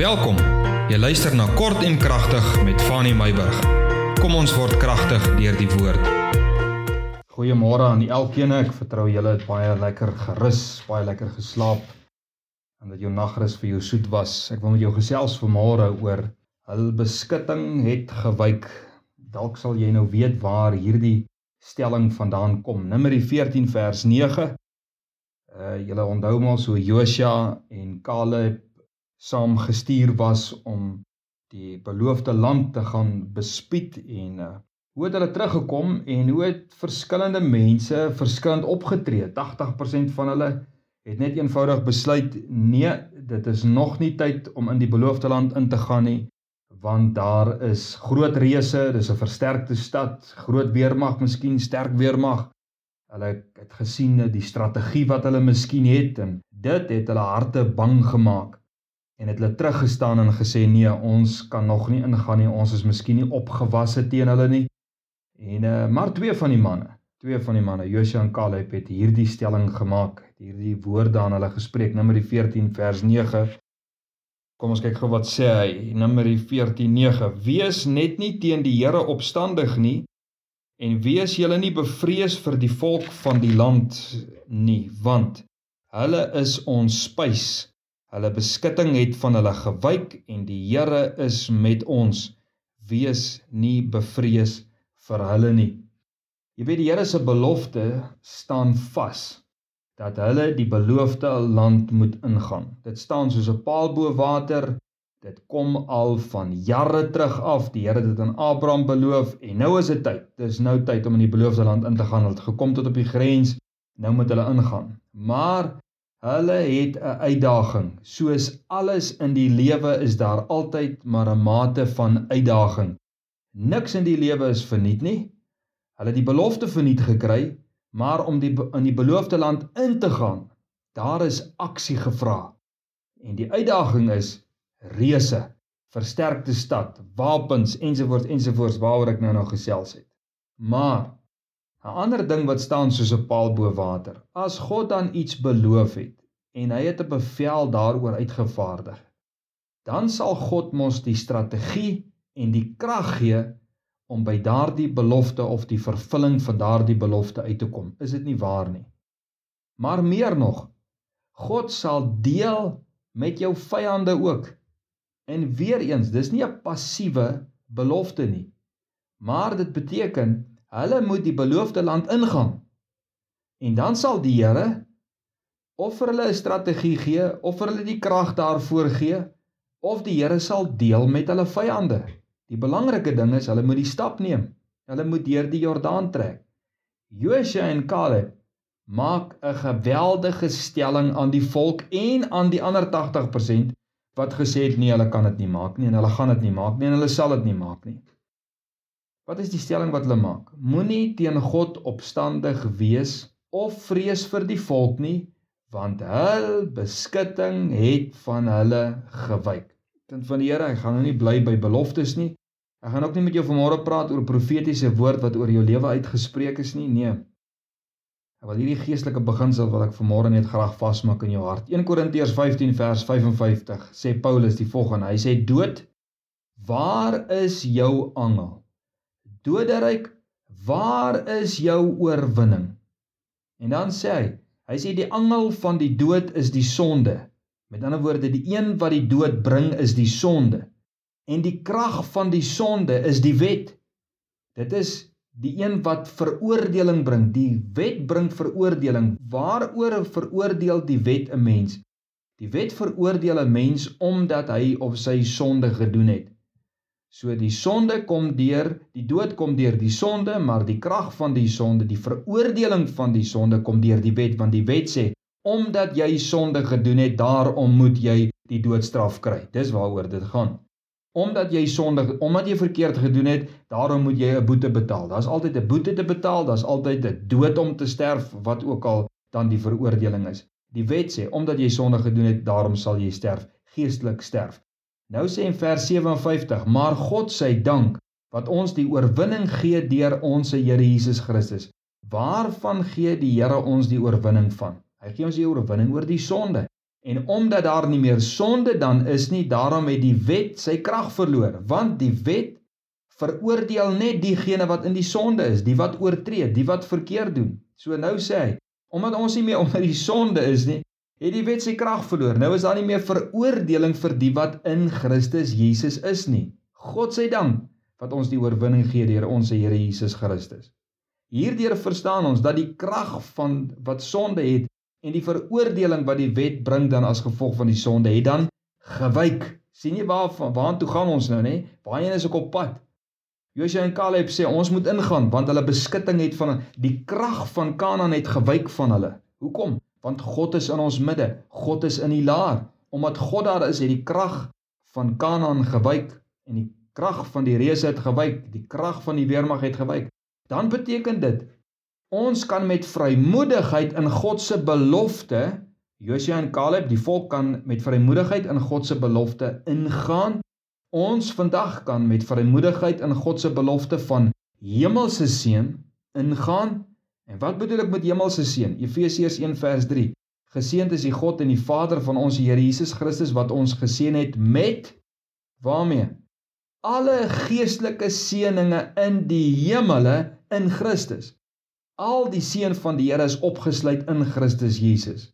Welkom. Jy luister na Kort en Kragtig met Fanny Meyburg. Kom ons word kragtig deur die woord. Goeiemôre aan elkeen. Ek vertrou julle het baie lekker gerus, baie lekker geslaap en dat jou nagrus vir jou soet was. Ek wil met jou gesels vanmôre oor hul beskutting het gewyk. Dalk sal jy nou weet waar hierdie stelling vandaan kom. Numeri 14 vers 9. Uh julle onthou maar so Josua en Caleb saam gestuur was om die beloofde land te gaan bespied en uh, hoe het hulle teruggekom en hoe het verskillende mense verskillend opgetree? 80% van hulle het net eenvoudig besluit nee dit is nog nie tyd om in die beloofde land in te gaan nie want daar is groot reëse dis 'n versterkte stad groot weermag miskien sterk weermag. Hulle het gesien die strategie wat hulle miskien het en dit het hulle harte bang gemaak en het hulle teruggestaan en gesê nee, ons kan nog nie ingaan nie. Ons is miskien nie opgewasse teen hulle nie. En uh, maar twee van die manne, twee van die manne, Josua en Caleb het hierdie stelling gemaak. Het hierdie woorde aan hulle gespreek. Numeri 14 vers 9. Kom ons kyk gou wat sê hy. Numeri 14:9. Wees net nie teen die Here opstandig nie en wees julle nie bevrees vir die volk van die land nie, want hulle is ons spys Hulle beskutting het van hulle gewyk en die Here is met ons. Wees nie bevrees vir hulle nie. Jy weet die Here se belofte staan vas dat hulle die beloofde land moet ingaan. Dit staan soos 'n paal bo water. Dit kom al van jare terug af. Die Here het dit aan Abraham beloof en nou is dit tyd. Dis nou tyd om in die beloofde land in te gaan. Hulle het gekom tot op die grens. Nou moet hulle ingaan. Maar Hulle het 'n uitdaging. Soos alles in die lewe is daar altyd maar 'n mate van uitdaging. Niks in die lewe is verniet nie. Hulle het die belofte verniet gekry, maar om die in die beloofde land in te gaan, daar is aksie gevra. En die uitdaging is reëse, versterkte stad, wapens ensovoorts ensovoorts waaroor ek nou nog gesels het. Maar 'n ander ding wat staan soos 'n paal bo water. As God dan iets beloof het en hy het 'n bevel daaroor uitgevaardig, dan sal God mos die strategie en die krag gee om by daardie belofte of die vervulling van daardie belofte uit te kom. Is dit nie waar nie? Maar meer nog, God sal deel met jou vyande ook. En weer eens, dis nie 'n passiewe belofte nie. Maar dit beteken Hulle moet die beloofde land ingaan. En dan sal die Here of vir hulle 'n strategie gee of vir hulle die krag daarvoor gee of die Here sal deel met hulle vyande. Die belangrike ding is hulle moet die stap neem. Hulle moet deur die Jordaan trek. Josua en Caleb maak 'n geweldige stelling aan die volk en aan die ander 80% wat gesê het nee, hulle kan dit nie maak nie en hulle gaan dit nie maak nie en hulle sal dit nie maak nie. Wat is die stelling wat hulle maak? Moenie teen God opstandig wees of vrees vir die volk nie, want hul beskutting het van hulle gewyk. Kind van die Here, ek gaan nou nie bly by beloftes nie. Ek gaan ook nie met jou vanmôre praat oor profetiese woord wat oor jou lewe uitgespreek is nie. Nee. Ek wil hierdie geestelike beginsel wat ek vanmôre net graag vasmaak in jou hart. 1 Korintiërs 15 vers 55 sê Paulus die volgende. Hy sê dood, waar is jou angel? Doderyk, waar is jou oorwinning? En dan sê hy, hy sê die angel van die dood is die sonde. Met ander woorde, die een wat die dood bring is die sonde. En die krag van die sonde is die wet. Dit is die een wat veroordeling bring. Die wet bring veroordeling. Waaroor veroordeel die wet 'n mens? Die wet veroordeel 'n mens omdat hy of sy sonde gedoen het. So die sonde kom deur, die dood kom deur die sonde, maar die krag van die sonde, die veroordeling van die sonde kom deur die wet, want die wet sê omdat jy sonde gedoen het, daarom moet jy die doodstraf kry. Dis waaroor dit gaan. Omdat jy sonde, omdat jy verkeerd gedoen het, daarom moet jy 'n boete betaal. Daar's altyd 'n boete te betaal, daar's altyd 'n dood om te sterf, wat ook al dan die veroordeling is. Die wet sê omdat jy sonde gedoen het, daarom sal jy sterf, geestelik sterf. Nou sê in vers 57: "Maar God sy dank wat ons die oorwinning gee deur ons Here Jesus Christus. Waarvan gee die Here ons die oorwinning van? Hy gee ons die oorwinning oor die sonde. En omdat daar nie meer sonde dan is nie, daarom het die wet sy krag verloor, want die wet veroordeel net diegene wat in die sonde is, die wat oortree, die wat verkeerd doen. So nou sê hy, omdat ons nie meer onder die sonde is nie, het die wet sy krag verloor. Nou is daar nie meer veroordeling vir die wat in Christus Jesus is nie. God se dank wat ons die oorwinning gee deur ons Here Jesus Christus. Hierdeur verstaan ons dat die krag van wat sonde het en die veroordeling wat die wet bring dan as gevolg van die sonde het dan gewyk. sien jy waar waartoe gaan ons nou nê? Waarheen is ek op pad? Josua en Caleb sê ons moet ingaan want hulle beskutting het van die krag van Kanaan het gewyk van hulle. Hoekom? Want God is in ons midde. God is in die laar. Omdat God daar is, het die krag van Kanaan gewyk en die krag van die reuse het gewyk, die krag van die weermag het gewyk. Dan beteken dit ons kan met vrymoedigheid in God se belofte Josua en Caleb, die volk kan met vrymoedigheid in God se belofte ingaan Ons vandag kan met vrymoedigheid in God se belofte van hemelse seën ingaan. En wat bedoel ek met hemelse seën? Efesiërs 1 vers 3. Geseënd is die God en die Vader van ons Here Jesus Christus wat ons geseën het met waarmee? Alle geestelike seënings in die hemele in Christus. Al die seën van die Here is opgesluit in Christus Jesus.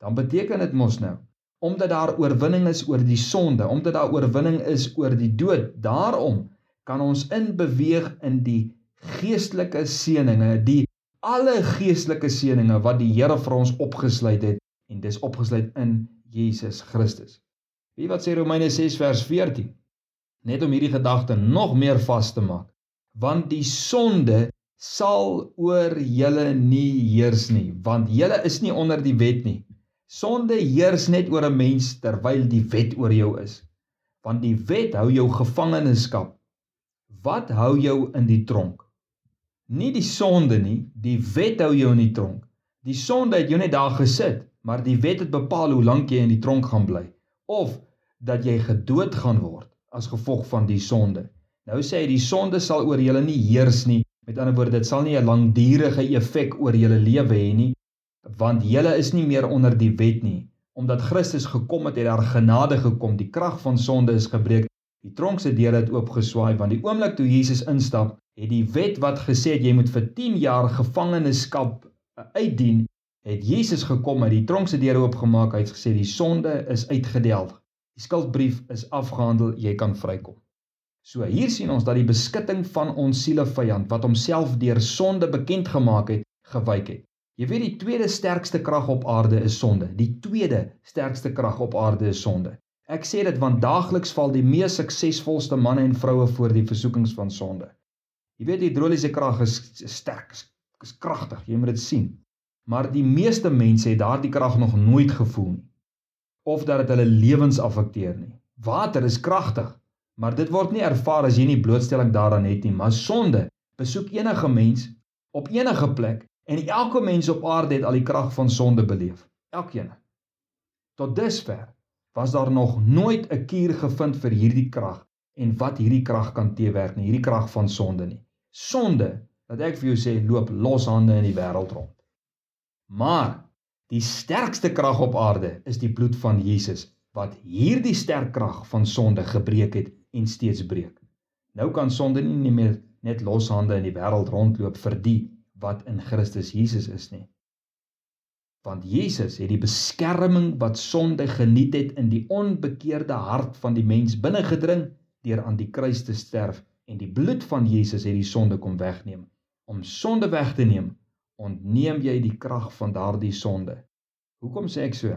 Dan beteken dit mos nou omdat daar oorwinning is oor die sonde, omdat daar oorwinning is oor die dood. Daarom kan ons inbeweeg in die geestelike seënings, die alle geestelike seënings wat die Here vir ons opgesluit het en dis opgesluit in Jesus Christus. Wie wat sê Romeine 6 vers 14? Net om hierdie gedagte nog meer vas te maak. Want die sonde sal oor julle nie heers nie, want julle is nie onder die wet nie, Sonde heers net oor 'n mens terwyl die wet oor jou is. Want die wet hou jou gevangenskap. Wat hou jou in die tronk? Nie die sonde nie, die wet hou jou in die tronk. Die sonde het jou net daar gesit, maar die wet het bepaal hoe lank jy in die tronk gaan bly of dat jy gedood gaan word as gevolg van die sonde. Nou sê hy die sonde sal oor julle nie heers nie. Met ander woorde, dit sal nie 'n langdurige effek oor julle lewe hê nie want julle is nie meer onder die wet nie omdat Christus gekom het het daar genade gekom die krag van sonde is gebreek die tronk se deure het oopgeswaai want die oomblik toe Jesus instap het die wet wat gesê het jy moet vir 10 jaar gevangenskap uh, uitdien het Jesus gekom en die tronk se deure oopgemaak hy het gesê die sonde is uitgedelg die skuldbrief is afgehandel jy kan vrykom so hier sien ons dat die beskutting van ons siele vyand wat homself deur sonde bekend gemaak het gewyk het Jy weet die tweede sterkste krag op aarde is sonde. Die tweede sterkste krag op aarde is sonde. Ek sê dit want daagliks val die mees suksesvolste manne en vroue voor die versoekings van sonde. Jy weet hidroliese krag is sterk, is, is kragtig, jy moet dit sien. Maar die meeste mense het daardie krag nog nooit gevoel nie of dat dit hulle lewens affekteer nie. Water is kragtig, maar dit word nie ervaar as jy nie blootstelling daaraan het nie, maar sonde besoek enige mens op enige plek En elke mens op aarde het al die krag van sonde beleef. Elkeen. Tot dusver was daar nog nooit 'n kuur gevind vir hierdie krag en wat hierdie krag kan teewerk nie, hierdie krag van sonde nie. Sonde, wat ek vir jou sê, loop loshande in die wêreld rond. Maar die sterkste krag op aarde is die bloed van Jesus wat hierdie sterk krag van sonde gebreek het en steeds breek. Nou kan sonde nie meer net loshande in die wêreld rondloop vir die wat in Christus Jesus is nie. Want Jesus het die beskerming wat sonde geniet het in die onbekeerde hart van die mens binne gedring deur aan die kruis te sterf en die bloed van Jesus het die sonde kom wegneem. Om sonde weg te neem, ontneem jy die krag van daardie sonde. Hoekom sê ek so?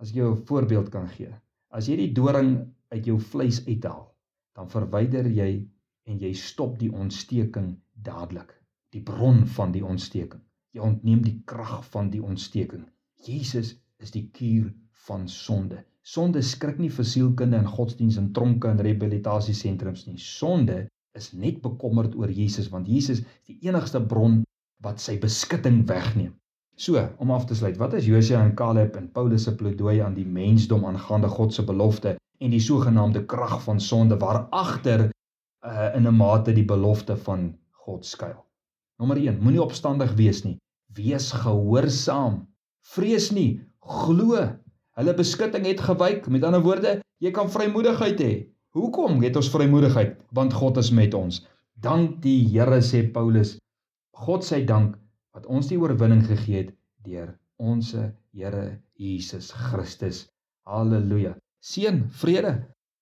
As ek jou 'n voorbeeld kan gee. As jy die doring uit jou vleis uithaal, dan verwyder jy en jy stop die ontsteking dadelik die bron van die ontsteking. Jy ontneem die krag van die ontsteking. Jesus is die kuur van sonde. Sonde skrik nie vir sielkunde en godsdiens en tronke en rehabilitasiesentrums nie. Sonde is net bekommerd oor Jesus want Jesus is die enigste bron wat sy beskutting wegneem. So, om af te sluit, wat is Josua en Caleb en Paulus se pleidooi aan die mensdom aangaande God se belofte en die sogenaamde krag van sonde waar agter uh, in 'n mate die belofte van God skuil? Nommer 1: Moenie opstandig wees nie. Wees gehoorsaam. Vrees nie, glo. Hulle beskutting het gewyk. Met ander woorde, jy kan vrymoedigheid hê. Hoekom het ons vrymoedigheid? Want God is met ons. Dank die Here sê Paulus. God sy dank wat ons die oorwinning gegee het deur ons Here Jesus Christus. Halleluja. Seën, vrede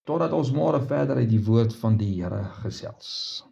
totdat ons môre verder uit die woord van die Here gesels.